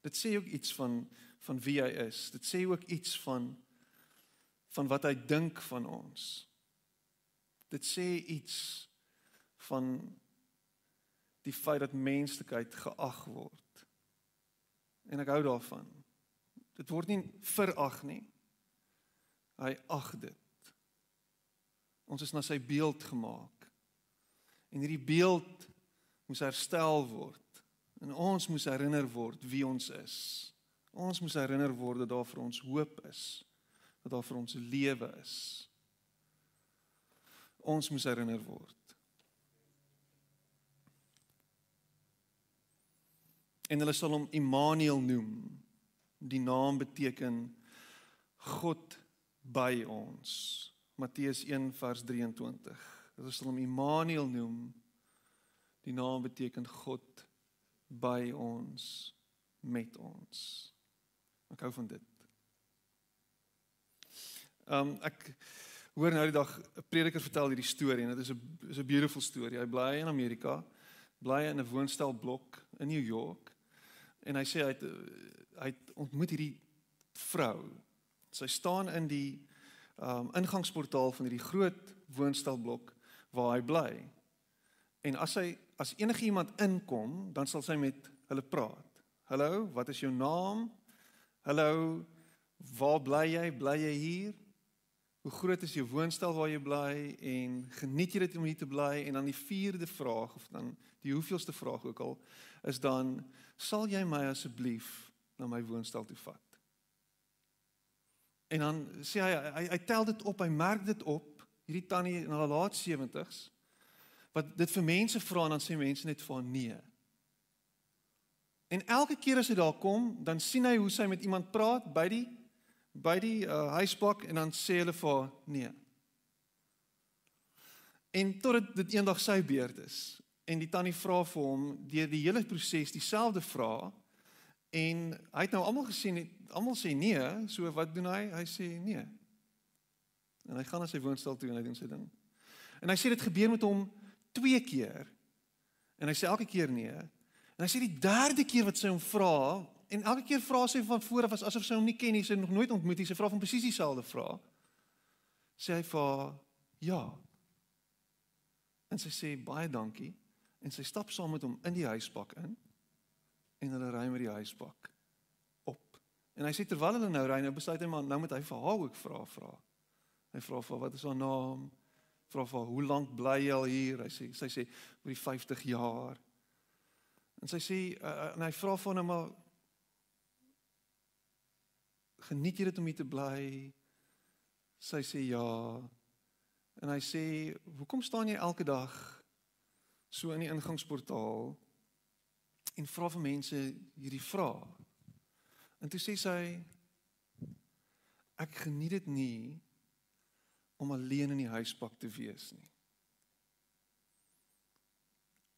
Dit sê ook iets van van wie hy is. Dit sê ook iets van van wat hy dink van ons. Dit sê iets van die feit dat menslikheid geag word. En ek hou daarvan. Dit word nie verag nie. Hy ag dit. Ons is na sy beeld gemaak. En hierdie beeld moes herstel word. En ons moes herinner word wie ons is. Ons moes herinner word dat daar vir ons hoop is. Dat daar vir ons lewe is. Ons moes herinner word. En hulle sal hom Immanuel noem. Die naam beteken God by ons. Matteus 1 vers 23. Hulle sal hom Immanuel noem. Die naam beteken God by ons met ons. Ek hou van dit. Ehm um, ek hoor nou die dag 'n prediker vertel hierdie storie en dit is 'n is 'n beautiful storie. Hy bly in Amerika, bly in 'n woonstelblok in New York en hy sê hy het hy het ontmoet hierdie vrou. Sy staan in die ehm um, ingangsportaal van hierdie groot woonstelblok waar hy bly. En as hy as enige iemand inkom, dan sal sy met hulle praat. Hallo, wat is jou naam? Hallo, waar bly jy? Bly jy hier? Hoe groot is jou woonstel waar jy bly en geniet jy dit om hier te bly? En dan die vierde vraag of dan die hoeveelste vraag ook al is dan sal jy my asseblief na my woonstel toe vat? En dan sê hy hy, hy tel dit op, hy merk dit op, hierdie tannie in haar laat 70's wat dit vir mense vra en dan sê mense net vir nee. En elke keer as hy daar kom, dan sien hy hoe sy met iemand praat by die by die uh, huisbak en dan sê hulle vir nee. En tot dit eendag sy beurt is en die tannie vra vir hom deur die hele proses dieselfde vraag en hy het nou almal gesien almal sê nee, so wat doen hy? Hy sê nee. En hy gaan na sy woonstel toe en hy doen sy ding. En hy sê dit gebeur met hom twee keer. En hy sê elke keer nee. En hy sê die derde keer wat sy hom vra en elke keer vra sy van voor af asof sy hom nie ken nie, sy nog nooit ontmoet nie, sy vra van presies dieselfde vraag. Sê hy vir haar ja. En sy sê baie dankie en sy stap saam met hom in die huispak in en hulle ry met die huispak op. En hy sê terwyl hulle nou ry, nou besluit hy maar nou moet hy vir haar ook vra vra. Hy vra vir wat is haar naam? Vra vir hoe lank bly jy al hier? Hy sê sy sê oor die 50 jaar. En sy sê uh, en hy vra vir hom maar geniet jy dit om hier te bly? Sy sê ja. En hy sê hoekom staan jy elke dag so in die ingangsportaal en vra vir mense hierdie vrae? En toe sê sy ek geniet dit nie om alleen in die huispak te wees nie.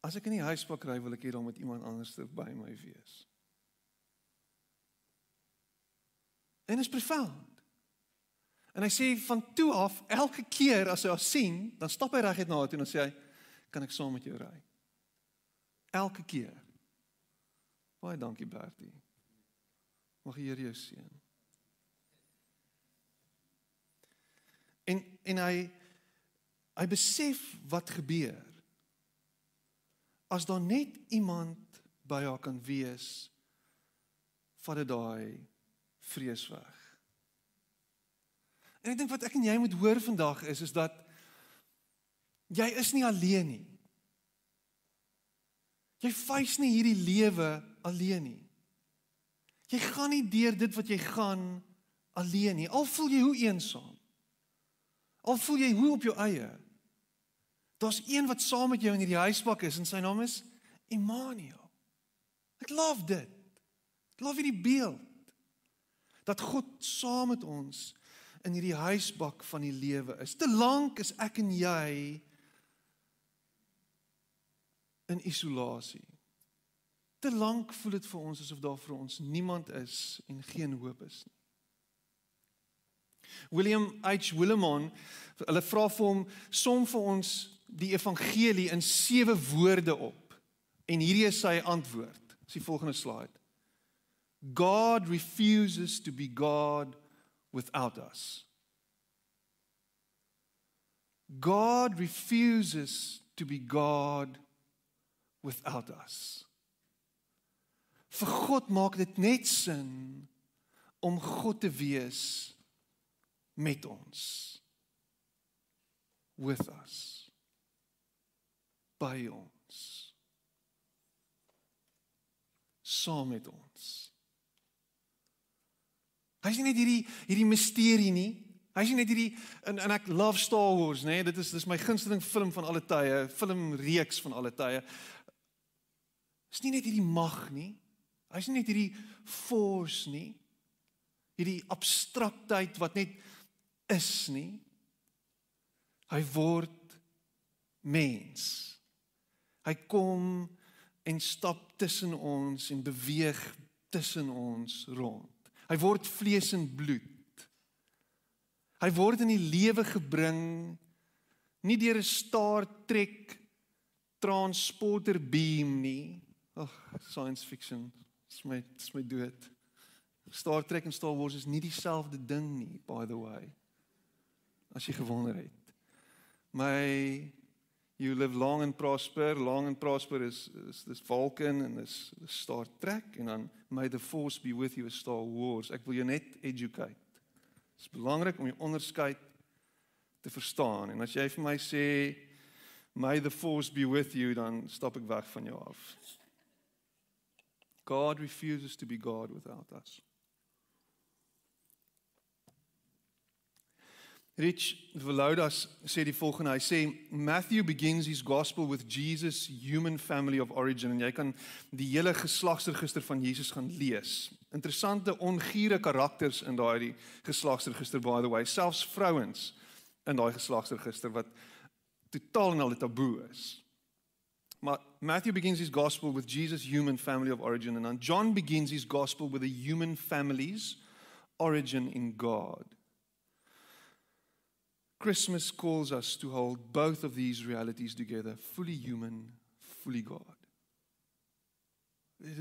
As ek in die huispak ry, wil ek hê daar moet iemand anders by my wees. En is profound. En hy sê van toe af elke keer as hy haar sien, dan stap hy reguit na haar toe en dan sê hy, "Kan ek saam met jou ry?" Elke keer. Baie dankie Bertie. Mag die Here jou seën. En en hy hy besef wat gebeur. As daar net iemand by haar kan wees, vat dit daai vrees weg. En ek dink wat ek en jy moet hoor vandag is is dat jy is nie alleen nie. Jy face nie hierdie lewe alleen nie. Jy gaan nie deur dit wat jy gaan alleen nie. Al voel jy hoe eensaam. Al voel jy hoe op jou eie. Daar's een wat saam met jou in hierdie huisbak is en sy naam is Immanuel. Ek love dit. Ek love hierdie beeld. Dat God saam met ons in hierdie huisbak van die lewe is. Te lank is ek en jy in isolasie. Te lank voel dit vir ons asof daar vir ons niemand is en geen hoop is nie. William H. Willimon, hulle vra vir hom som vir ons die evangelie in sewe woorde op. En hierdie is sy antwoord. Dis die volgende slide. God refuses to be God without us. God refuses to be God without us. Vir God maak dit net sin om God te wees met ons. With us. By ons. Saam met ons. Hy's nie net hierdie hierdie misterie nie. Hy's nie net hierdie en, en ek love Star Wars, nê? Nee, dit is dis my gunsteling film van alle tye, filmreeks van alle tye. Is nie net hierdie mag nie. Hy's nie net hierdie force nie. Hierdie abstraktheid wat net is nie. Hy word mens. Hy kom en stap tussen ons en beweeg tussen ons rond. Hy word vlees en bloed. Hy word in die lewe gebring nie deur 'n Star Trek transporter beam nie. Ag, science fiction. Dis my dis my dood. Star Trek en Star Wars is nie dieselfde ding nie, by the way. As jy gewonder het. My you live long and prosper, long and prosper is is dis Vulcan en is, Star Trek en dan may the force be with you is Star Wars. Ek wil jou net educate. Dit is belangrik om die onderskeid te verstaan. En as jy vir my sê may the force be with you, dan stap ek weg van jou af. God refuses to be God without us. Rich Veloudas sê die volgende, hy sê Matthew begins his gospel with Jesus human family of origin en jy kan die hele geslagsregister van Jesus gaan lees. Interessante ongure karakters in daai geslagsregister by the way, selfs vrouens in daai geslagsregister wat totaal en al taboe is. Maar Matthew begins his gospel with Jesus human family of origin and then John begins his gospel with a human family's origin in God. Christmas calls us to hold both of these realities together, fully human, fully God.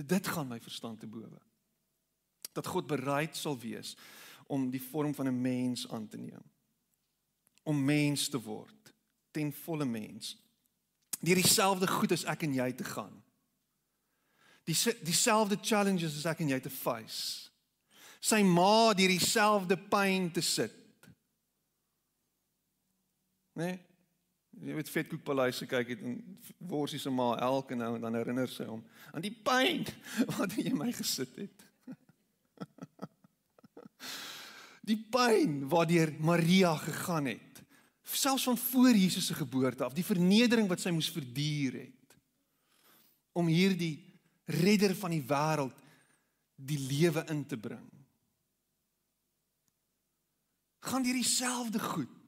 Dit gaan my verstand te bowe. Dat God bereid sal wees om die vorm van 'n mens aan te neem. Om mens te word, ten volle mens. Deur dieselfde goed as ek en jy te gaan. Die dieselfde challenges as ek en jy te face. Sy ma deur dieselfde pyn te sit Né? Nee? Jy weet vetkoekpaleis gekyk het en worsie se ma elke nou en dan herinner sy hom aan die pyn wat jy my gesit het. Die pyn waardeur Maria gegaan het. Selfs van voor Jesus se geboorte af, die vernedering wat sy moes verduur het om hierdie redder van die wêreld die lewe in te bring. Gaan hier dieselfde goed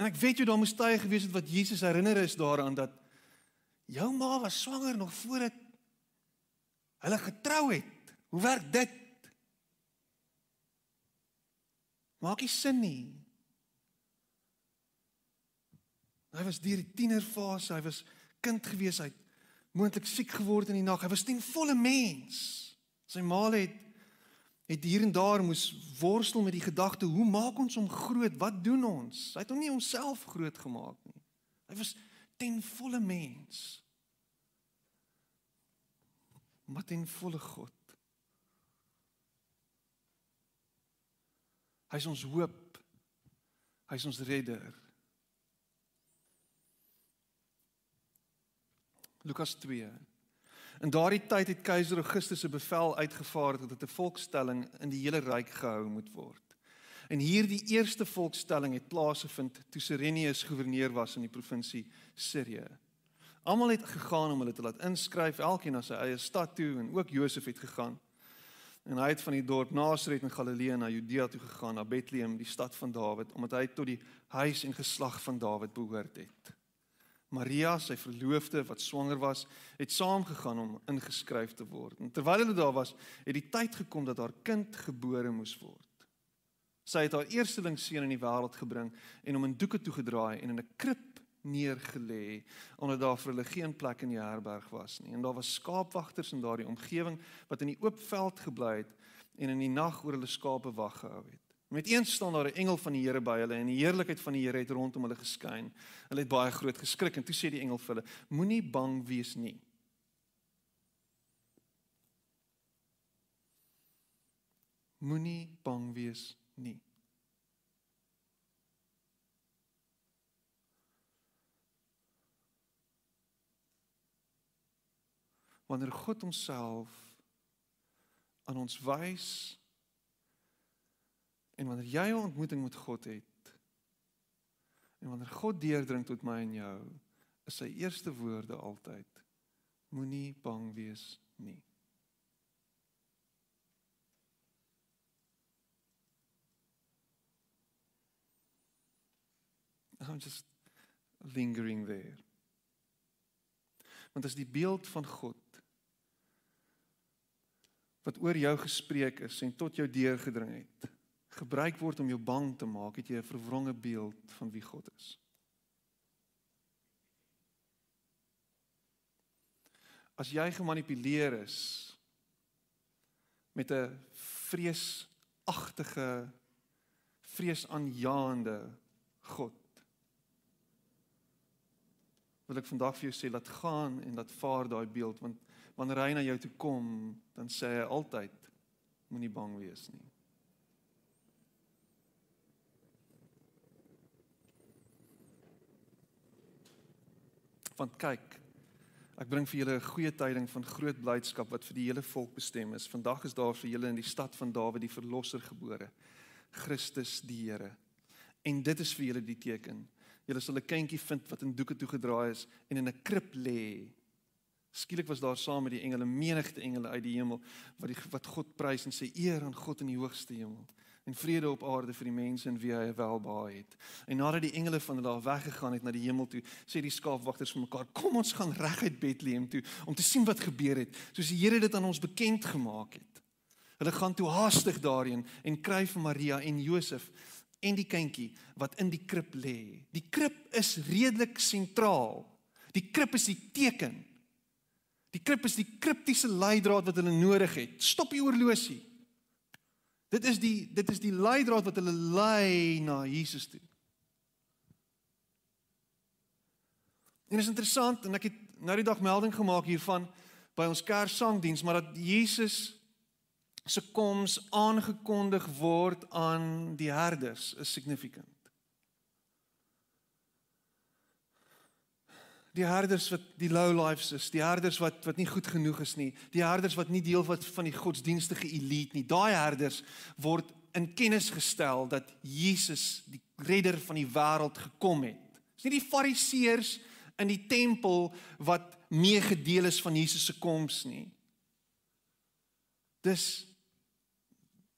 En ek weet jy daar moes tye gewees het wat Jesus herinner is daaraan dat jou ma was swanger nog voor dit hulle getrou het. Hoe werk dit? Maak nie sin nie. Hy was deur die tienerfase, hy was kind gewees, hy het moontlik siek geword in die nag. Hy was ten volle mens. Sy ma het het hier en daar moes worstel met die gedagte hoe maak ons hom groot? Wat doen ons? Hy het hom nie homself groot gemaak nie. Hy was ten volle mens. Maar ten volle God. Hy is ons hoop. Hy is ons redder. Lukas 2 In daardie tyd het keiser Augustus 'n bevel uitgevaardig dat 'n volkstelling in die hele ryk gehou moet word. En hierdie eerste volkstelling het plaasgevind toe Serenius goewerneur was in die provinsie Sirië. Almal het gegaan om hulle te laat inskryf, elkeen na sy eie stad toe en ook Josef het gegaan. En hy het van die dorp Nasaret in Galilea na Judea toe gegaan, na Bethlehem, die stad van Dawid, omdat hy tot die huis en geslag van Dawid behoort het. Maria, sy verloofde wat swanger was, het saamgegaan om ingeskryf te word. En terwyl hulle daar was, het die tyd gekom dat haar kind gebore moes word. Sy het haar eersteling seun in die wêreld gebring en hom in doeke toegedraai en in 'n krib neergelê omdat daar vir hulle geen plek in die herberg was nie. En daar was skaapwagters in daardie omgewing wat in die oop veld gebly het en in die nag oor hulle skape wag gehou het. Met eens staan daar 'n engel van die Here by hulle en die heerlikheid van die Here het rondom hulle geskyn. Hulle het baie groot geskrik en toe sê die engel vir hulle: Moenie bang wees nie. Moenie bang wees nie. wanneer God homself aan ons wys en wanneer jy 'n ontmoeting met God het en wanneer God deurdring tot my en jou is sy eerste woorde altyd moenie bang wees nie I'm just lingering there. Want as die beeld van God wat oor jou gespreek is en tot jou deurgedring het, gebruik word om jou bang te maak, het jy 'n verwronge beeld van wie God is. As jy gemanipuleer is met 'n vreesagtige vreesaanjaende God wil ek vandag vir jou sê laat gaan en laat vaar daai beeld want wanneer hy na jou toe kom, dan sê hy altyd moenie bang wees nie. Want kyk, ek bring vir julle 'n goeie tyding van groot blydskap wat vir die hele volk bestem is. Vandag is daar vir julle in die stad van Dawid die verlosser gebore, Christus die Here. En dit is vir julle die teken. Julle sal 'n kindjie vind wat in doeke toegedraai is en in 'n krib lê Skielik was daar saam met die engele menigte engele uit die hemel wat die wat God prys en sê eer aan God in die hoogste hemel en vrede op aarde vir die mense en wie hy welbehaag het. En nadat die engele van hulle daar weggegaan het na die hemel toe, sê die skaapwagters vir mekaar: "Kom ons gaan reguit Bethlehem toe om te sien wat gebeur het, soos die Here dit aan ons bekend gemaak het." Hulle gaan toe haastig daarheen en kry vir Maria en Josef en die kindjie wat in die krib lê. Die krib is redelik sentraal. Die krib is die teken Die krib is die kriptiese leidraad wat hulle nodig het. Stop die oorlosie. Dit is die dit is die leidraad wat hulle lei na Jesus toe. En is interessant en ek het nou die dag melding gemaak hiervan by ons kerksangdiens maar dat Jesus se koms aangekondig word aan die herders is significant. Die herders wat die low lives is, die herders wat wat nie goed genoeg is nie, die herders wat nie deel wat van die godsdienstige elite nie. Daai herders word in kennis gestel dat Jesus die redder van die wêreld gekom het. Dis nie die fariseërs in die tempel wat meegedeel is van Jesus se koms nie. Dis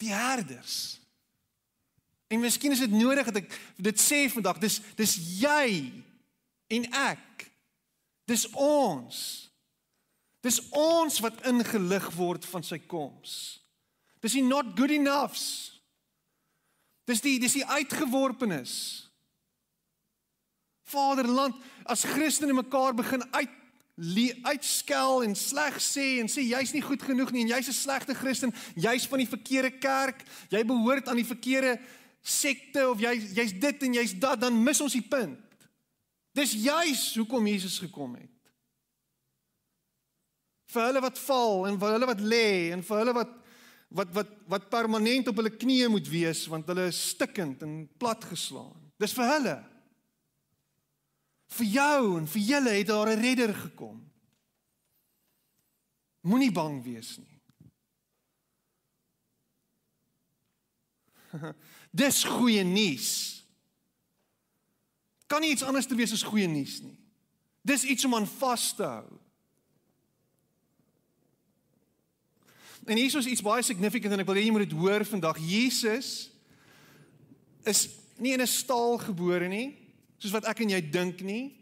die herders. En miskien is dit nodig dat ek dit sê vandag. Dis dis jy en ek Dis ons. Dis ons wat ingelig word van sy koms. Dis nie not good enoughs. Dis die dis die uitgeworpenes. Vaderland, as Christene mekaar begin uit uitskel en sleg sê en sê jy's nie goed genoeg nie en jy's 'n slegte Christen, jy's van die verkeerde kerk, jy behoort aan die verkeerde sekte of jy jy's dit en jy's dat, dan mis ons die punt. Dis juis hoekom Jesus gekom het. Vir hulle wat val en vir hulle wat lê en vir hulle wat wat wat wat permanent op hulle knieë moet wees want hulle is stikkend en platgeslaan. Dis vir hulle. Vir jou en vir julle het daar 'n redder gekom. Moenie bang wees nie. Dis goeie nuus kan nie iets anders te wees as goeie nuus nie. Dis iets om aan vas te hou. En hier is iets baie significant en ek wil hê jy moet dit hoor vandag. Jesus is nie in 'n stal gebore nie, soos wat ek en jy dink nie.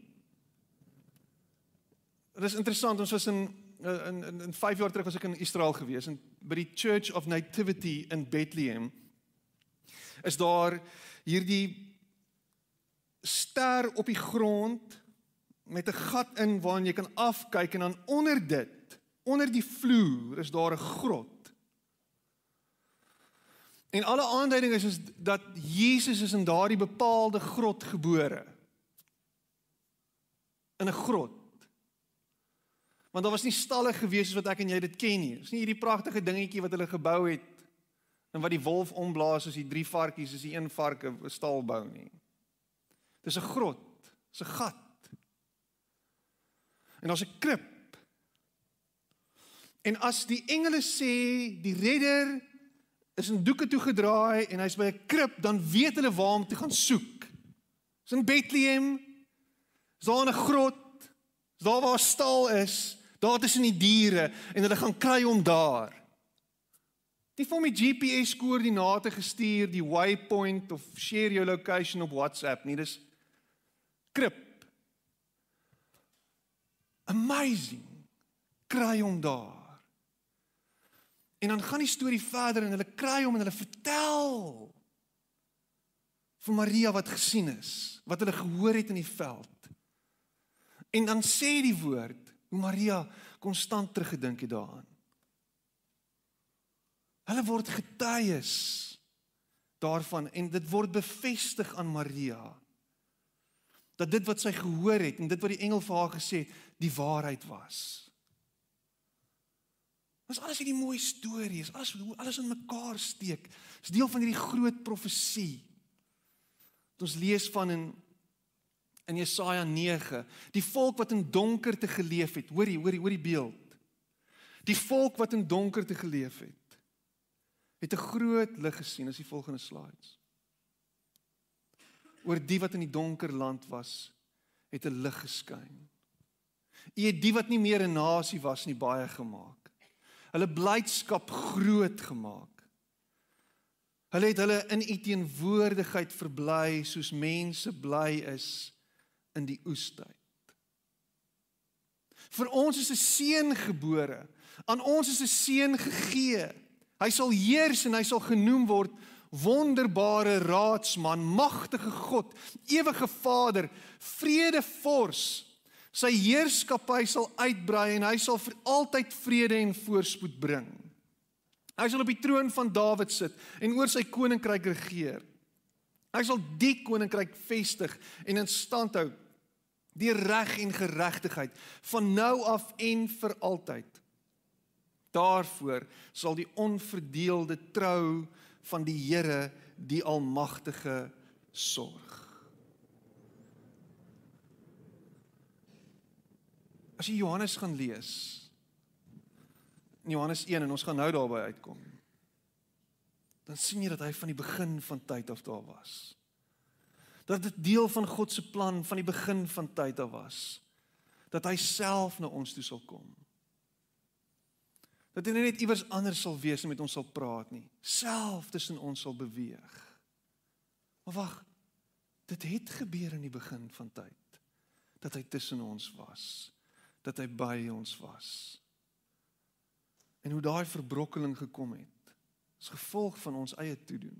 Dit is interessant, ons was in in in, in 5 jaar terug was ek in Israel gewees en by die Church of Nativity in Bethlehem is daar hierdie ster op die grond met 'n gat in waarin jy kan afkyk en dan onder dit, onder die vloer is daar 'n grot. En alle aanduiding is, is dat Jesus is in daardie bepaalde grot gebore. In 'n grot. Want daar was nie stalle gewees soos wat ek en jy dit ken nie. Dis nie hierdie pragtige dingetjie wat hulle gebou het en wat die wolf omblaas as die drie varkies is die een varke 'n stal bou nie. Dis 'n grot, dis 'n gat. En daar's 'n krib. En as die engele sê die redder is in doeke toe gedraai en hy's by 'n krib, dan weet hulle waar om te gaan soek. Dis in Bethlehem. Is daar 'n grot? Is daar waar 'n stal is? Daar tussen die diere en hulle gaan kry hom daar. Die vir my GPS koördinate gestuur, die waypoint of share your location op WhatsApp nie. Dis krip. Amazing. Kry hom daar. En dan gaan die storie verder en hulle kry hom en hulle vertel vir Maria wat gesien is, wat hulle gehoor het in die veld. En dan sê die woord hoe Maria konstant teruggedink het daaraan. Hulle word getuies daarvan en dit word bevestig aan Maria dat dit wat sy gehoor het en dit wat die engel vir haar gesê het, die waarheid was. Ons alles hierdie mooi stories, alles hoe alles in mekaar steek. Dis deel van hierdie groot profesie. Wat ons lees van in in Jesaja 9, die volk wat in donkerte geleef het. Hoorie, hoorie, hoor die beeld. Die volk wat in donkerte geleef het, het 'n groot lig gesien, as die volgende slides. Oor die wat in die donker land was, het 'n lig geskyn. U het die wat nie meer 'n nasie was nie baie gemaak hulle blydskap groot gemaak. Hulle het hulle in u teenwoordigheid verbly soos mense bly is in die oestyd. Vir ons is 'n seun gebore. Aan ons is 'n seun gegee. Hy sal heers en hy sal genoem word wonderbare raadsman, magtige God, ewige Vader, vredevors. Sy heerskappy sal uitbrei en hy sal vir altyd vrede en voorspoed bring. Hy sal op die troon van Dawid sit en oor sy koninkryk regeer. Hy sal die koninkryk vestig en in stand hou deur reg en geregtigheid van nou af en vir altyd. Daarvoor sal die onverdeelde trou van die Here die almagtige sorg. As jy Johannes gaan lees in Johannes 1 en ons gaan nou daarby uitkom. Dan sien jy dat hy van die begin van tyd af daar was. Dat dit deel van God se plan van die begin van tyd af was. Dat hy self na ons toe sal kom. Dat hy net iewers anders sal wees en met ons sal praat nie. Self tussen ons sal beweeg. Maar wag. Dit het gebeur in die begin van tyd dat hy tussen ons was dat hy by ons was. En hoe daai verbrokkeling gekom het, is gevolg van ons eie toedoen.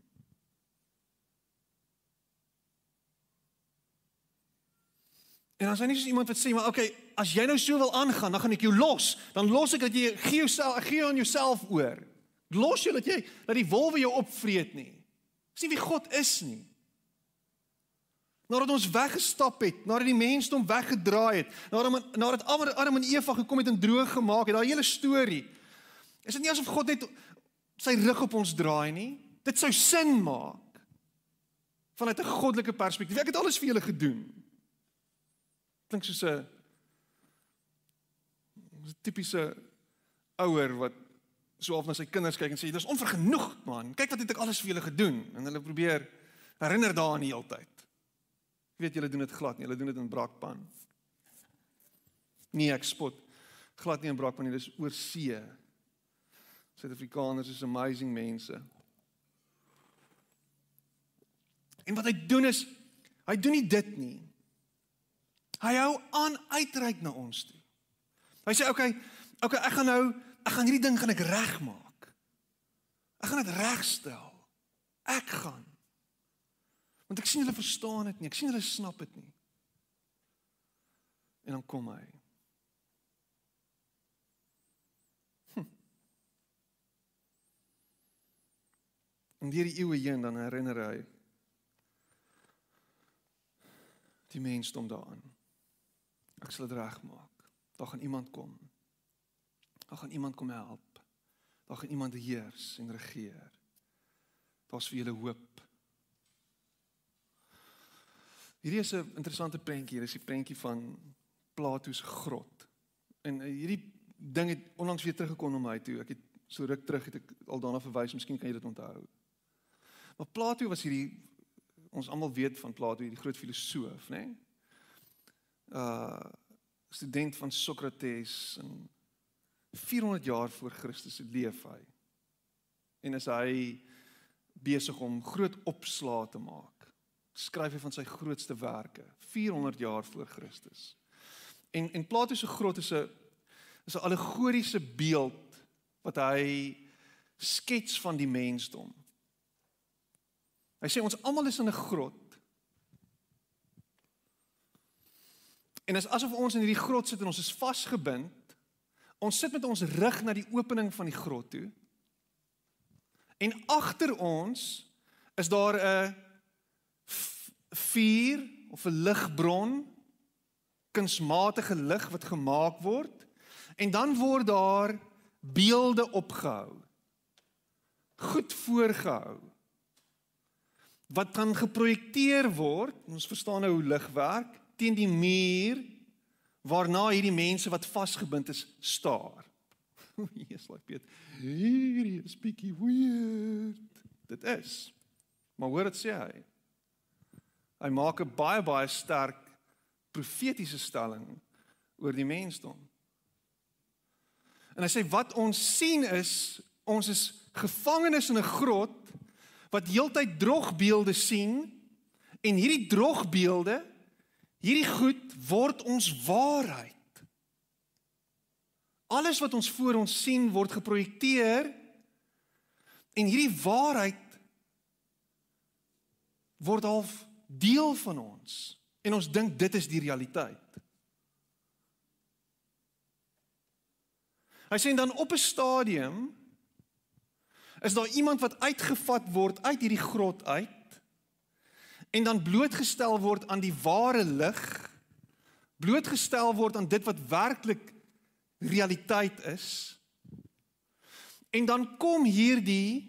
En as jy nie soos iemand wat sê maar okay, as jy nou so wil aangaan, dan gaan ek jou los. Dan los ek dat jy gee jouself gee aan jouself oor. Los jy dat jy dat die wolwe jou opvreet nie. Dis nie wie God is nie. Nadat ons weggestap het, nadat die mensdom weggedraai het, nadat nadat Adam en Eva gekom het en droog gemaak het, daai hele storie. Is dit nie asof God net sy rug op ons draai nie? Dit sou sin maak vanuit 'n goddelike perspektief. Ek het alles vir julle gedoen. Klink soos 'n 'n tipiese ouer wat so of na sy kinders kyk en sê dis onvergenoeg man. Kyk wat het ek alles vir julle gedoen en hulle probeer herinner daaraan die hele tyd. Ek weet julle doen dit glad nie. Julle doen dit in Brakpan. Nee, ek spot glad nie in Brakpan nie. Dis oor see. Suid-Afrikaners is amazing mense. En wat hy doen is hy doen nie dit nie. Hy hou aan uitreik na ons toe. Hy sê okay, okay, ek gaan nou ek gaan hierdie ding gaan ek regmaak. Ek gaan dit regstel. Ek gaan Want ek sien hulle verstaan dit nie. Ek sien hulle snap dit nie. En dan kom hy. Hm. En deur die eeue heen dan herinner hy die mensdom daaraan. Ek sal dit regmaak. Daar gaan iemand kom. Daar gaan iemand kom help. Daar gaan iemand heers en regeer. Daar's vir julle hoop. Hierdie is 'n interessante prentjie. Hier is die prentjie van Plato se grot. En eh, hierdie ding het onlangs weer teruggekom na my toe. Ek het so ruk terug het ek al daarna verwys. Miskien kan jy dit onthou. Maar Plato was hierdie ons almal weet van Plato, hierdie groot filosoof, né? Nee? Uh student van Sokrates en 400 jaar voor Christus leef hy. En is hy besig om groot opslae te maak. Skryf hy van sy grootste werke 400 jaar voor Christus. En en Plato se grot is 'n is 'n allegoriese beeld wat hy skets van die mensdom. Hy sê ons almal is in 'n grot. En dit is asof ons in hierdie grot sit en ons is vasgebind. Ons sit met ons rug na die opening van die grot toe. En agter ons is daar 'n vuur of 'n ligbron, kunsmatige lig wat gemaak word en dan word daar beelde opgehou. Goed voorgehou wat kan geprojekteer word. Ons verstaan nou hoe lig werk teen die muur waarna hierdie mense wat vasgebind is staar. Jesus, like Piet. Hierdie is bietjie weird. Dit is. Maar hoor dit sê hy. Hy maak 'n baie baie sterk profetiese stelling oor die mensdom. En hy sê wat ons sien is ons is gevangenes in 'n grot wat heeltyd drogbeelde sien en hierdie drogbeelde hierdie goed word ons waarheid. Alles wat ons voor ons sien word geprojekteer en hierdie waarheid word half deel van ons en ons dink dit is die realiteit. Hy sê dan op 'n stadium is daar iemand wat uitgevat word uit hierdie grot uit en dan blootgestel word aan die ware lig blootgestel word aan dit wat werklik realiteit is. En dan kom hierdie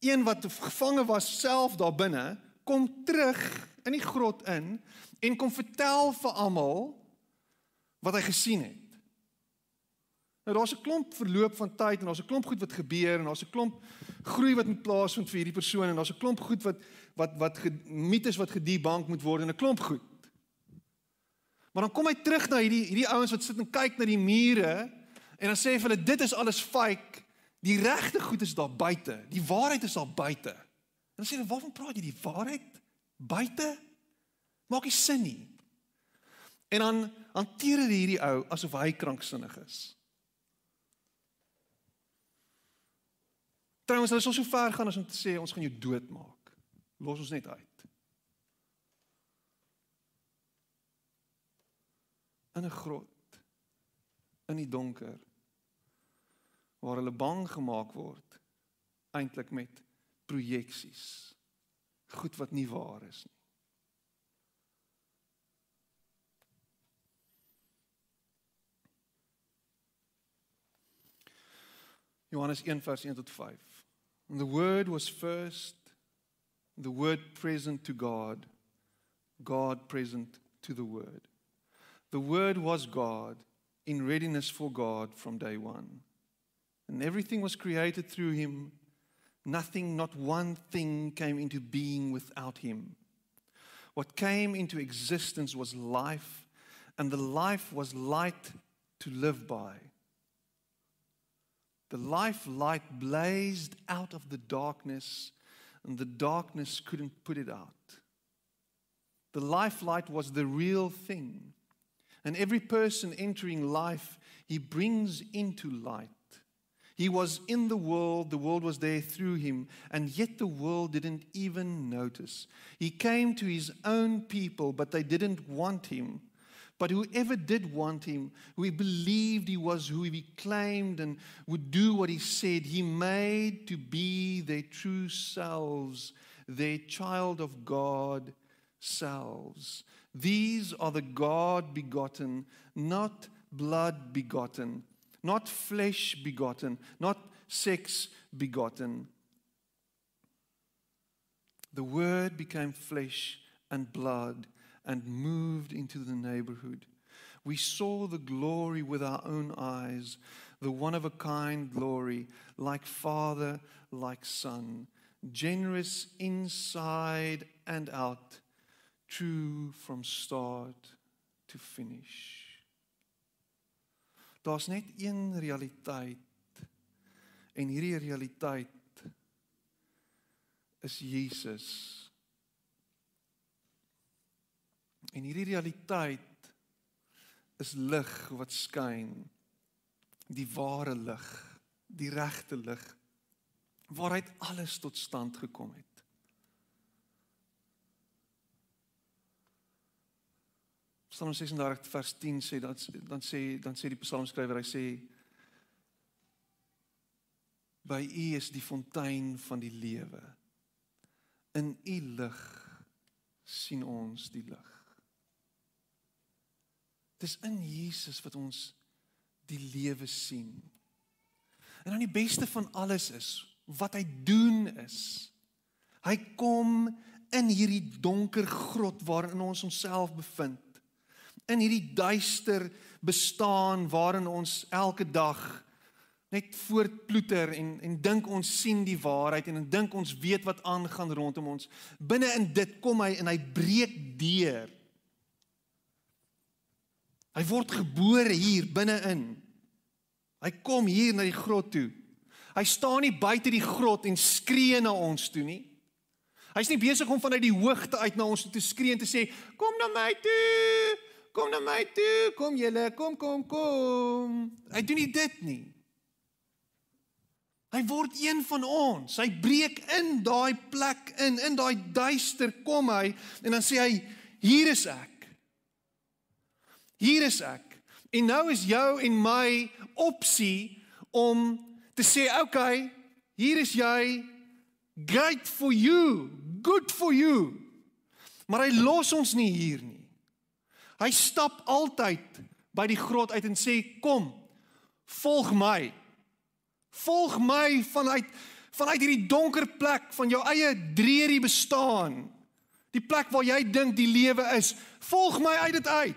een wat gevange was self daar binne kom terug in die grot in en kom vertel vir almal wat hy gesien het. Nou daar's 'n klomp verloop van tyd en daar's 'n klomp goed wat gebeur en daar's 'n klomp groei wat moet plaasvind vir hierdie persoon en daar's 'n klomp goed wat wat wat mites wat gedebunk moet word en 'n klomp goed. Maar dan kom hy terug na hierdie hierdie ouens wat sit en kyk na die mure en dan sê hy vir hulle dit is alles fake. Die regte goed is daar buite. Die waarheid is daar buite. En dan sê hulle waarvan praat jy die waarheid buite? Maak nie sin nie. En dan hanteer hulle hierdie ou asof hy kranksinnig is. Trouwens, hulle sal so ver gaan as om te sê ons gaan jou doodmaak. Los ons net uit. In 'n grot in die donker waar hulle bang gemaak word eintlik met projeksies. Goed wat nie waar is nie. Johannes 1 vers 1 tot 5. And the word was first the word present to God, God present to the word. The word was God in readiness for God from day one. And everything was created through him. Nothing, not one thing came into being without him. What came into existence was life, and the life was light to live by. The life light blazed out of the darkness, and the darkness couldn't put it out. The life light was the real thing. And every person entering life, he brings into light. He was in the world, the world was there through him, and yet the world didn't even notice. He came to his own people, but they didn't want him. But whoever did want him, who believed he was who he claimed and would do what he said, he made to be their true selves, their child of God selves. These are the God begotten, not blood begotten, not flesh begotten, not sex begotten. The Word became flesh and blood and moved into the neighborhood. We saw the glory with our own eyes, the one of a kind glory, like Father, like Son, generous inside and out, true from start to finish. Daar's net een realiteit. En hierdie realiteit is Jesus. En hierdie realiteit is lig wat skyn. Die ware lig, die regte lig waaruit alles tot stand gekom het. Psalm 36 vers 10 sê dat dan sê dan sê die psalmskrywer hy sê by U is die fontein van die lewe. In U lig sien ons die lig. Dis in Jesus wat ons die lewe sien. En dan die beste van alles is wat hy doen is. Hy kom in hierdie donker grot waarin ons onsself bevind. In hierdie duister bestaan waarin ons elke dag net voortploeter en en dink ons sien die waarheid en en dink ons weet wat aangaan rondom ons. Binne in dit kom hy en hy breek deur hy word gebore hier binne-in hy kom hier na die grot toe hy staan nie buite die grot en skree na ons toe nie hy's nie besig om vanuit die hoogte uit na ons toe te skree en te sê kom na my toe kom na my toe, kom julle, kom kom kom. Hy doen nie dit nie. Hy word een van ons. Hy breek in daai plek in, in daai duister kom hy en dan sê hy hier is ek. Hier is ek. En nou is jou en my opsie om te sê, "Oké, okay, hier is jy. Great for you. Good for you." Maar hy los ons nie hier nie. Hy stap altyd by die grot uit en sê kom volg my. Volg my vanuit vanuit hierdie donker plek van jou eie dreerie bestaan. Die plek waar jy dink die lewe is. Volg my uit dit uit.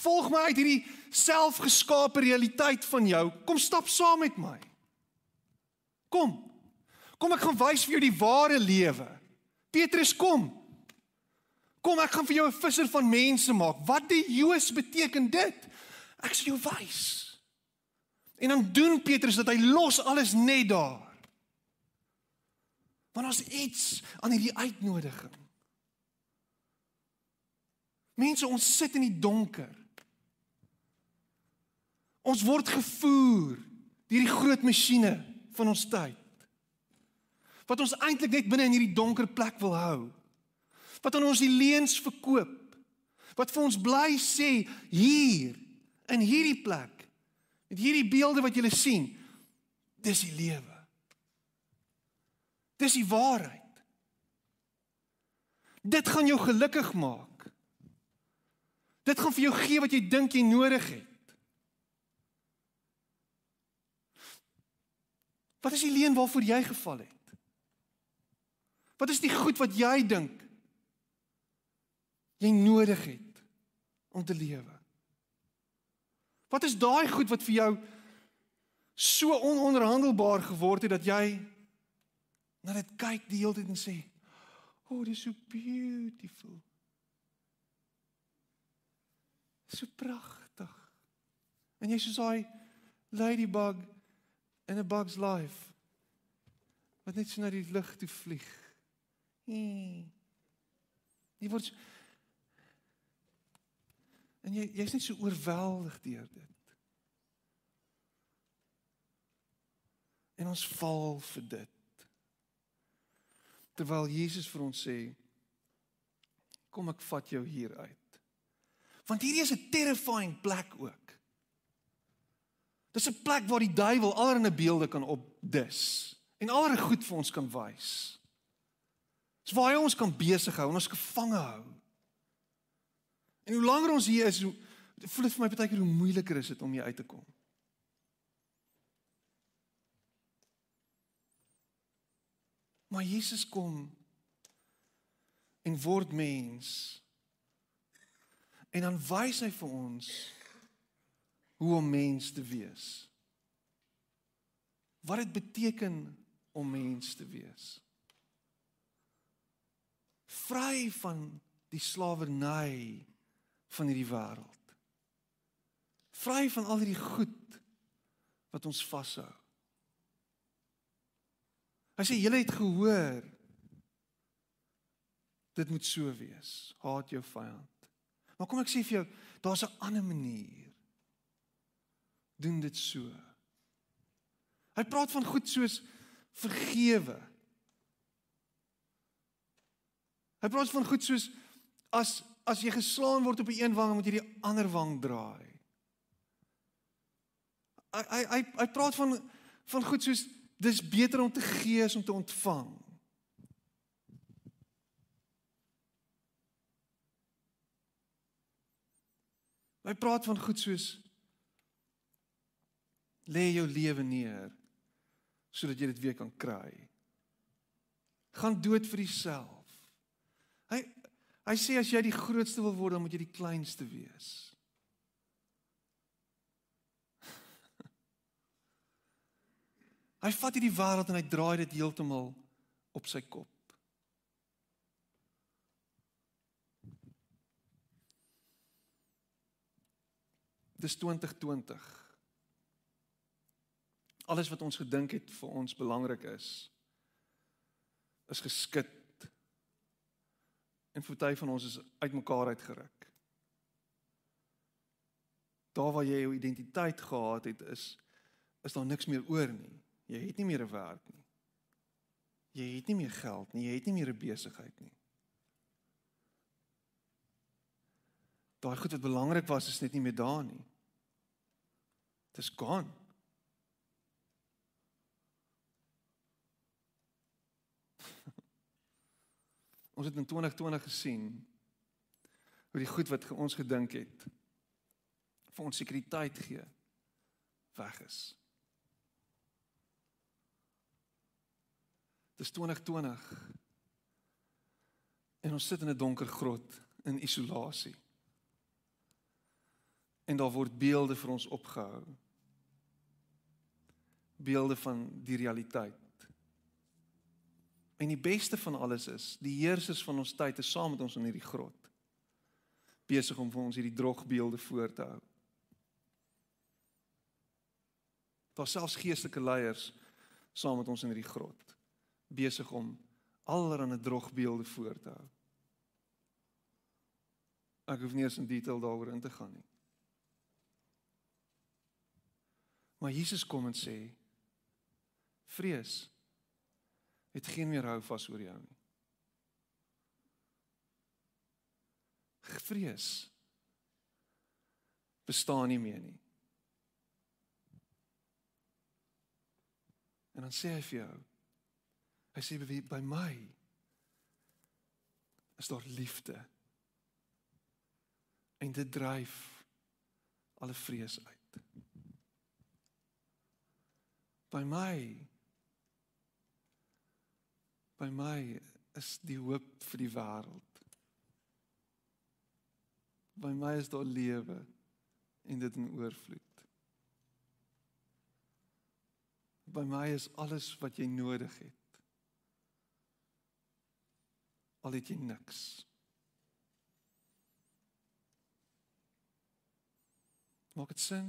Volg my uit hierdie selfgeskape realiteit van jou. Kom stap saam met my. Kom. Kom ek gaan wys vir jou die ware lewe. Petrus kom. Kom ek gaan vir jou 'n visser van mense maak. Wat die Joos beteken dit? Ek sal jou wys. En dan doen Petrus dat hy los alles net daar. Want ons iets aan hierdie uitnodiging. Mense, ons sit in die donker. Ons word gevoer deur die groot masjiene van ons tyd. Wat ons eintlik net binne in hierdie donker plek wil hou wat aan ons die leuns verkoop. Wat vir ons bly sê hier in hierdie plek met hierdie beelde wat julle sien, dis die lewe. Dis die waarheid. Dit gaan jou gelukkig maak. Dit gaan vir jou gee wat jy dink jy nodig het. Wat is die leen waarvoor jy geval het? Wat is die goed wat jy dink jy nodig het om te lewe? Wat is daai goed wat vir jou so ononderhandelbaar geword het dat jy na dit kyk die hele tyd en sê, "O, oh, dis so beautiful." So pragtig. En jy soos daai ladybug in 'n bug's life wat net so na die lug toe vlieg. Jy word so, En jy jy's net so oorweldig deur dit. En ons val vir dit. Terwyl Jesus vir ons sê kom ek vat jou hier uit. Want hierdie is 'n terrifying plek ook. Dis 'n plek waar die duiwel allerlei beelde kan opdis en allerlei goed vir ons kan wys. Dis waar hy ons kan besig hou en ons gevange hou. En hoe langer ons hier is, hoe voel dit vir my baie keer hoe moeiliker is dit om hier uit te kom. Maar Jesus kom en word mens. En dan wys hy vir ons hoe om mens te wees. Wat dit beteken om mens te wees. Vry van die slawerny van hierdie wêreld. Vry van al hierdie goed wat ons vashou. Hy sê julle het gehoor dit moet so wees. Haat jou vyand. Maar kom ek sê vir jou, daar's 'n ander manier. Doen dit so. Hy praat van goed soos vergewe. Hy praat van goed soos as as jy geslaan word op 'n een wang, moet jy die ander wang draai. Hy hy hy, hy praat van van goed soos dis beter om te gee as om te ontvang. Hy praat van goed soos lê jou lewe neer sodat jy dit weer kan kry. Gaan dood vir jouself. Hy hy sê as jy die grootste wil word, dan moet jy die kleinste wees. Hy vat hierdie wêreld en hy draai dit heeltemal op sy kop. Dis 2020. Alles wat ons gedink het vir ons belangrik is is geskit. En party van ons is uitmekaar uitgeruk. Daar waar jy jou identiteit gehad het is is daar niks meer oor nie. Jy het nie meer 'n werk nie. Jy het nie meer geld nie, jy het nie meer 'n besigheid nie. Daai goed wat belangrik was is net nie meer daar nie. Dit is ons het in 2020 gesien hoe die goed wat ons gedink het vir ons sekuriteit gee weg is. Dis 2020. En ons sit in 'n donker grot in isolasie. En daar word beelde vir ons opgehou. Beelde van die realiteit. En die beste van alles is, die heersers van ons tyd is saam met ons in hierdie grot. Besig om vir ons hierdie drogbeelde voor te hou. Daar selfs geestelike leiers saam met ons in hierdie grot besig om allerlei drogbeelde voor te hou. Ek hoef nie eens in detail daaroor in te gaan nie. Maar Jesus kom en sê: Vrees het geen meer hou vas oor jou nie. Vrees bestaan nie meer nie. En dan sê hy vir jou: Hy sê by my is daar liefde. En dit dryf alle vrees uit. By my by my is die hoop vir die wêreld. By my is daar lewe en dit in oorvloed. By my is alles wat jy nodig het. al het jy niks. Maak dit sin?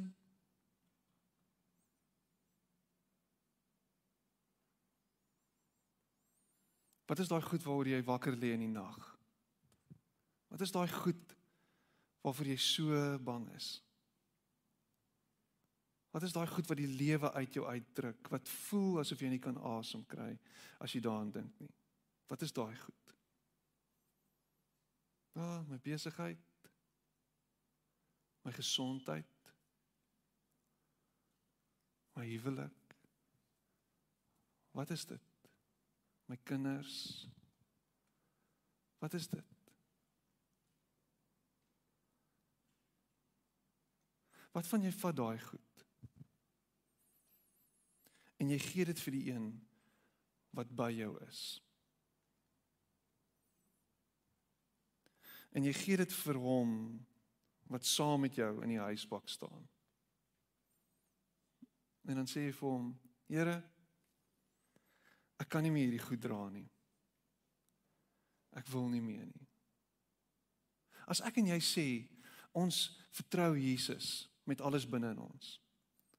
Wat is daai goed waaroor jy wakker lê in die nag? Wat is daai goed waarvoor jy so bang is? Wat is daai goed wat die lewe uit jou uitdruk? Wat voel asof jy nie kan asem kry as jy daaraan dink nie? Wat is daai goed? Ja, oh, my besigheid. My gesondheid. My huwelik. Wat is dit? My kinders. Wat is dit? Wat van jy vat daai goed? En jy gee dit vir die een wat by jou is. En jy gee dit vir hom wat saam met jou in die huisbak staan. En dan sê jy vir hom: "Here, ek kan nie meer hierdie goed dra nie. Ek wil nie meer nie." As ek en jy sê ons vertrou Jesus met alles binne in ons.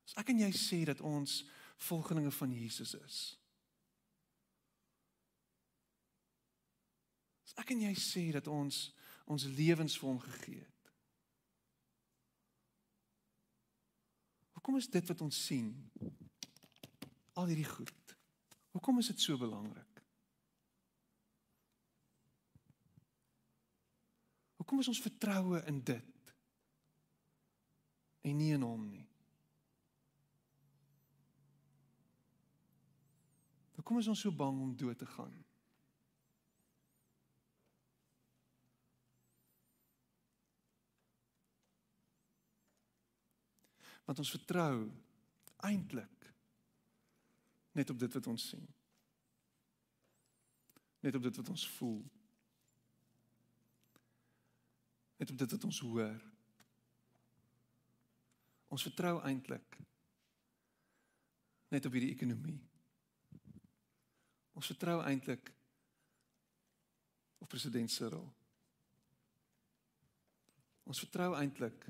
As ek en jy sê dat ons volgelinge van Jesus is. As ek en jy sê dat ons ons lewens vir hom gegee het. Hoekom is dit wat ons sien? Al hierdie goed. Hoekom is dit so belangrik? Hoekom is ons vertroue in dit? En nie in hom nie. Hoekom is ons so bang om dood te gaan? want ons vertrou eintlik net op dit wat ons sien. Net op dit wat ons voel. Net op dit wat ons hoor. Ons vertrou eintlik net op hierdie ekonomie. Ons vertrou eintlik op president Cyril. Ons vertrou eintlik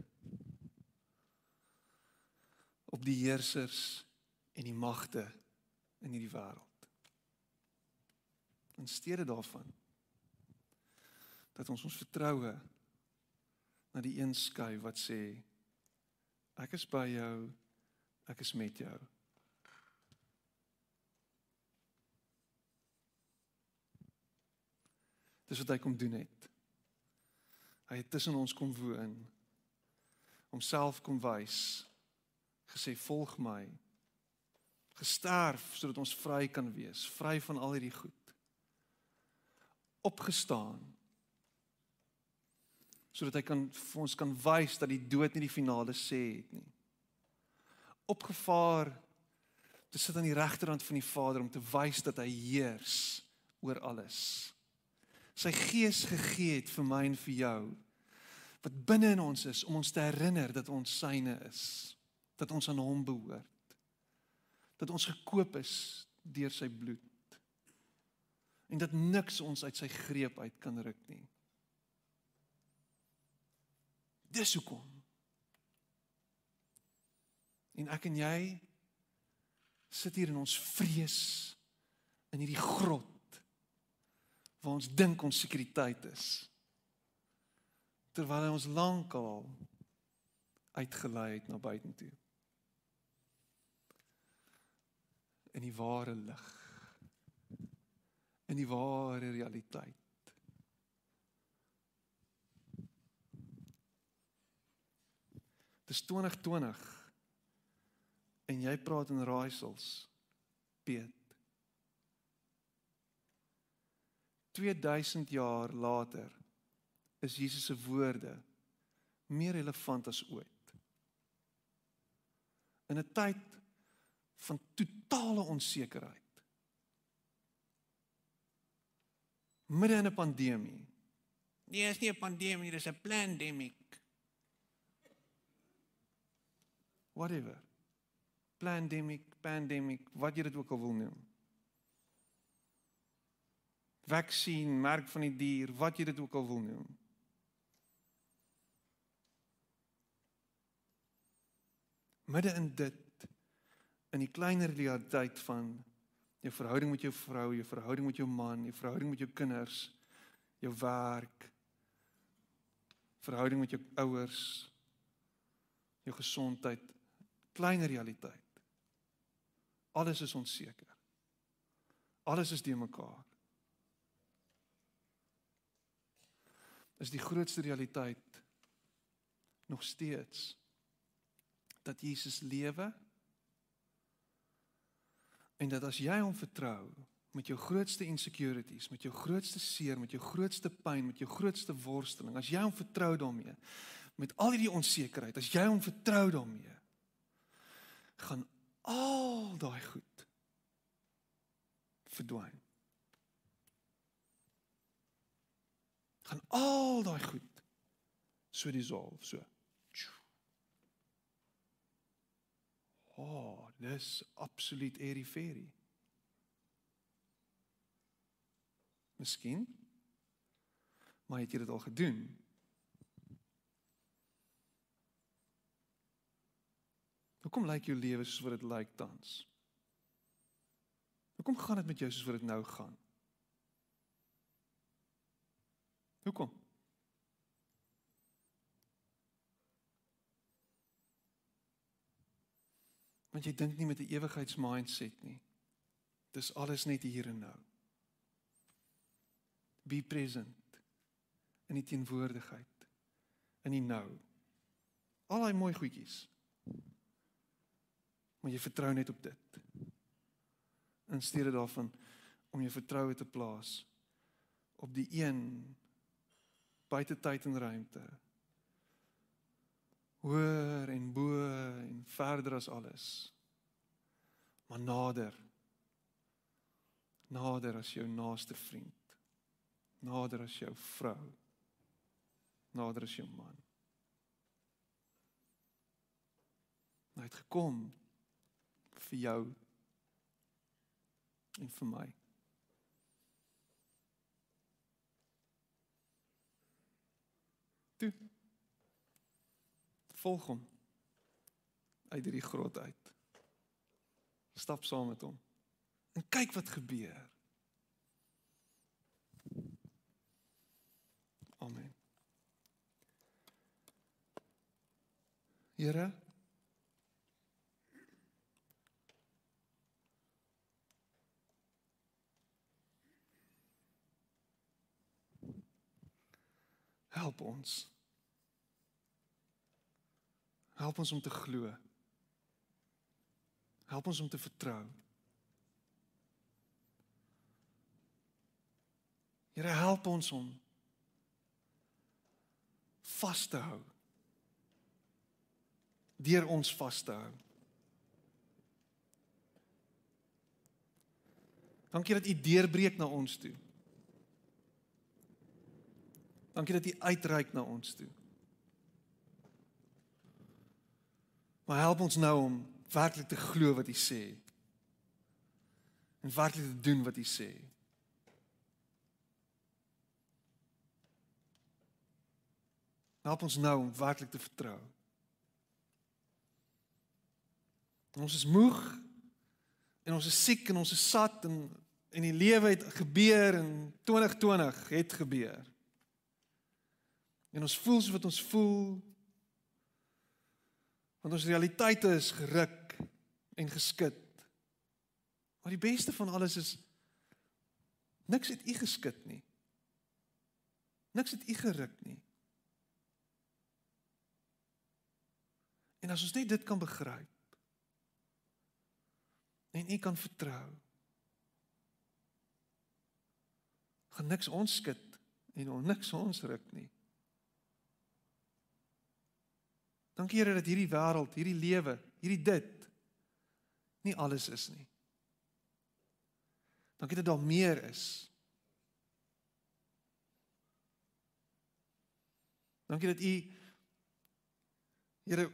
op die heersers en die magte in hierdie wêreld. In steede daarvan dat ons ons vertroue na die een skuif wat sê ek is by jou, ek is met jou. Dis wat hy kom doen het. Hy het tussen ons kom woon. Homself kom wys gesê volg my gesterf sodat ons vry kan wees vry van al hierdie goed. Opgestaan sodat hy kan vir ons kan wys dat die dood nie die finale sê het nie. Opgevaar te sit aan die regterhand van die Vader om te wys dat hy heers oor alles. Sy gees gegee het vir my en vir jou wat binne in ons is om ons te herinner dat ons syne is dat ons aan hom behoort. Dat ons gekoop is deur sy bloed. En dat niks ons uit sy greep uit kan ruk nie. Dis hoekom. En ek en jy sit hier in ons vrees in hierdie grot waar ons dink ons sekuriteit is. Terwyl hy ons lankal uitgelei het na buitentoe. In die ware lig. In die ware realiteit. Dis 2020 en jy praat in raaisels. Piet. 2000 jaar later is Jesus se woorde meer relevant as ooit. In 'n tyd van totale onsekerheid. Midde in 'n pandemie. Nee, is nie 'n pandemie, dis 'n pandemic. Whatever. Pandemic, pandemic, wat jy dit ook al wil noem. Vaksin, merk van die dier, wat jy dit ook al wil noem. Midde in dit in die kleiner realiteit van jou verhouding met jou vrou, jou verhouding met jou man, jou verhouding met jou kinders, jou werk, verhouding met jou ouers, jou gesondheid, Klein realiteit. Alles is onseker. Alles is de mekaar. Is die grootste realiteit nog steeds dat Jesus lewe en dat as jy hom vertrou met jou grootste insecurities, met jou grootste seer, met jou grootste pyn, met jou grootste worsteling, as jy hom vertrou daarmee, met al hierdie onsekerheid, as jy hom vertrou daarmee, gaan al daai goed verdwyn. gaan al daai goed so dissolve so. Oh, dis absoluut eriferie. Miskien maar het jy dit al gedoen? Hoekom lyk jou lewe soos wat dit lyk tans? Hoekom gaan dit met jou soos wat dit nou gaan? Hoekom? Want jy dink nie met 'n ewigheidsmindset nie. Dis alles net hier en nou. Be present in die teenwoordigheid in die nou. Al daai mooi goedjies. Maar jy vertrou net op dit. In steede daarvan om jou vertroue te plaas op die een buite tyd en ruimte. Hoër en bo en verder as alles. Maar nader. Nader as jou naaste vriend. Nader as jou vrou. Nader as jou man. Hy het gekom vir jou en vir my. toe. Volg hom uit hierdie grot uit. Stap saam met hom. En kyk wat gebeur. Amen. Here Help ons. Help ons om te glo. Help ons om te vertrou. Here help ons om vas te hou. Deur ons vas te hou. Dankie dat U deurbreek na ons toe. Dankie dat U uitreik na ons toe. Maar help ons nou om werklik te glo wat U sê. En werklik te doen wat U sê. Help ons nou om werklik te vertrou. Ons is moeg en ons is siek en ons is sat en en die lewe het gebeur in 2020 het gebeur. En ons voel so wat ons voel. Want ons realiteite is geruk en geskit. Maar die beste van alles is niks het u geskit nie. Niks het u geruk nie. En as ons net dit kan begryp en u kan vertrou gaan niks ons skud en ons niks ons ruk nie. Dankie Here dat hierdie wêreld, hierdie lewe, hierdie dit nie alles is nie. Dankie dat daar meer is. Dankie dat U Here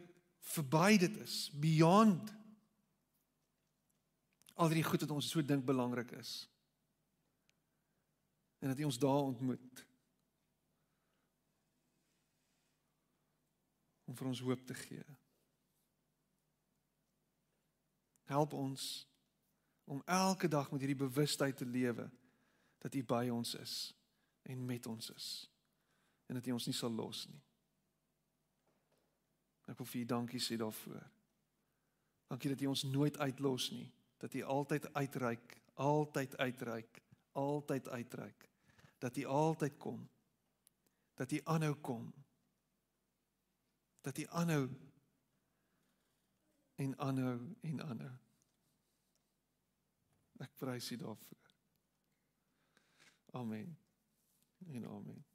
verby dit is, beyond al die goed wat ons so dink belangrik is. En dat U ons daar ontmoet. Om vir ons hoop te gee. Help ons om elke dag met hierdie bewustheid te lewe dat U by ons is en met ons is en dat U ons nie sal los nie. Ek wil vir U dankie sê daarvoor. Dankie dat U ons nooit uitlos nie, dat U altyd uitreik, altyd uitreik, altyd uitreik. Dat U altyd kom. Dat U aanhou kom. Dat U aanhou en aanhou en aanhou. Ek prys U daarvoor. Amen. En amen.